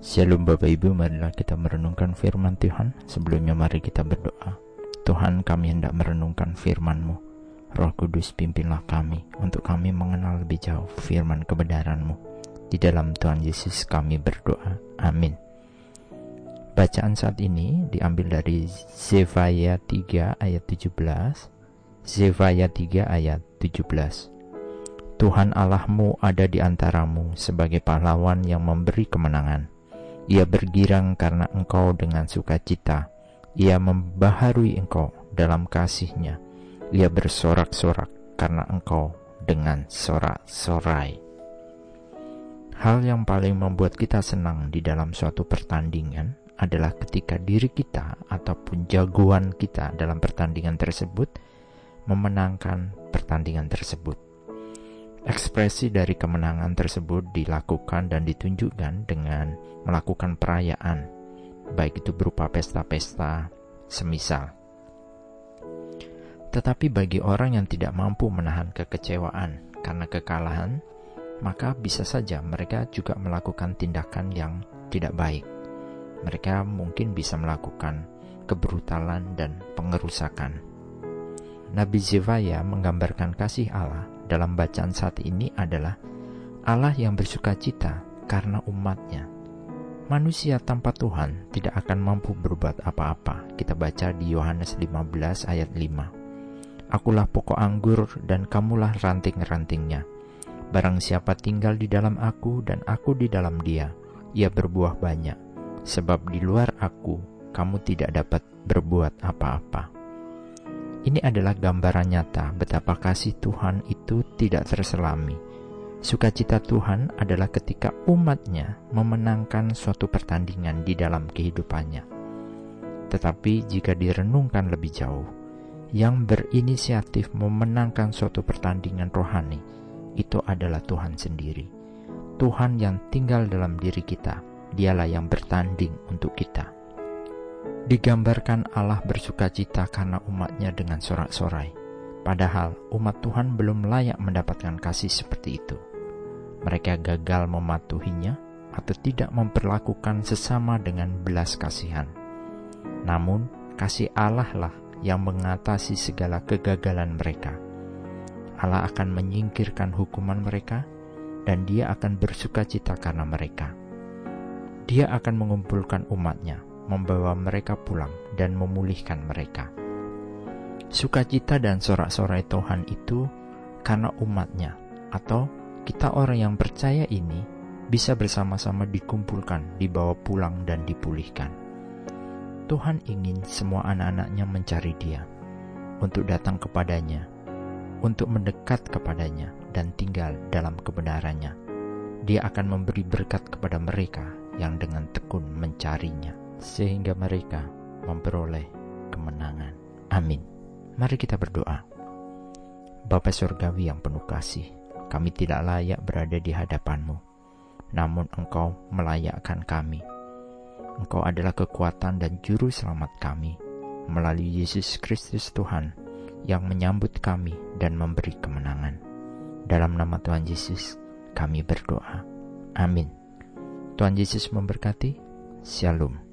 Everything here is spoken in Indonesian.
Shalom Bapak Ibu, marilah kita merenungkan firman Tuhan. Sebelumnya mari kita berdoa. Tuhan kami hendak merenungkan firman-Mu. Roh Kudus pimpinlah kami untuk kami mengenal lebih jauh firman kebenaran-Mu. Di dalam Tuhan Yesus kami berdoa. Amin. Bacaan saat ini diambil dari Zefaya 3 ayat 17. Zefaya 3 ayat 17. Tuhan Allahmu ada di antaramu sebagai pahlawan yang memberi kemenangan ia bergirang karena engkau dengan sukacita. Ia membaharui engkau dalam kasihnya. Ia bersorak-sorak karena engkau dengan sorak-sorai. Hal yang paling membuat kita senang di dalam suatu pertandingan adalah ketika diri kita ataupun jagoan kita dalam pertandingan tersebut memenangkan pertandingan tersebut. Ekspresi dari kemenangan tersebut dilakukan dan ditunjukkan dengan melakukan perayaan, baik itu berupa pesta-pesta, semisal. Tetapi bagi orang yang tidak mampu menahan kekecewaan karena kekalahan, maka bisa saja mereka juga melakukan tindakan yang tidak baik. Mereka mungkin bisa melakukan kebrutalan dan pengerusakan. Nabi Zevaya menggambarkan kasih Allah dalam bacaan saat ini adalah Allah yang bersuka cita karena umatnya. Manusia tanpa Tuhan tidak akan mampu berbuat apa-apa. Kita baca di Yohanes 15 ayat 5. Akulah pokok anggur dan kamulah ranting-rantingnya. Barang siapa tinggal di dalam aku dan aku di dalam dia, ia berbuah banyak. Sebab di luar aku, kamu tidak dapat berbuat apa-apa. Ini adalah gambaran nyata betapa kasih Tuhan itu tidak terselami. Sukacita Tuhan adalah ketika umatnya memenangkan suatu pertandingan di dalam kehidupannya. Tetapi jika direnungkan lebih jauh, yang berinisiatif memenangkan suatu pertandingan rohani itu adalah Tuhan sendiri. Tuhan yang tinggal dalam diri kita, dialah yang bertanding untuk kita. Digambarkan Allah bersuka cita karena umatnya dengan sorak-sorai. Padahal umat Tuhan belum layak mendapatkan kasih seperti itu. Mereka gagal mematuhinya atau tidak memperlakukan sesama dengan belas kasihan. Namun, kasih Allah lah yang mengatasi segala kegagalan mereka. Allah akan menyingkirkan hukuman mereka dan dia akan bersuka cita karena mereka. Dia akan mengumpulkan umatnya membawa mereka pulang dan memulihkan mereka. Sukacita dan sorak-sorai Tuhan itu karena umatnya atau kita orang yang percaya ini bisa bersama-sama dikumpulkan, dibawa pulang dan dipulihkan. Tuhan ingin semua anak-anaknya mencari dia, untuk datang kepadanya, untuk mendekat kepadanya dan tinggal dalam kebenarannya. Dia akan memberi berkat kepada mereka yang dengan tekun mencarinya sehingga mereka memperoleh kemenangan. Amin. Mari kita berdoa. Bapa Surgawi yang penuh kasih, kami tidak layak berada di hadapanmu, namun Engkau melayakkan kami. Engkau adalah kekuatan dan juru selamat kami, melalui Yesus Kristus Tuhan, yang menyambut kami dan memberi kemenangan. Dalam nama Tuhan Yesus, kami berdoa. Amin. Tuhan Yesus memberkati. Shalom.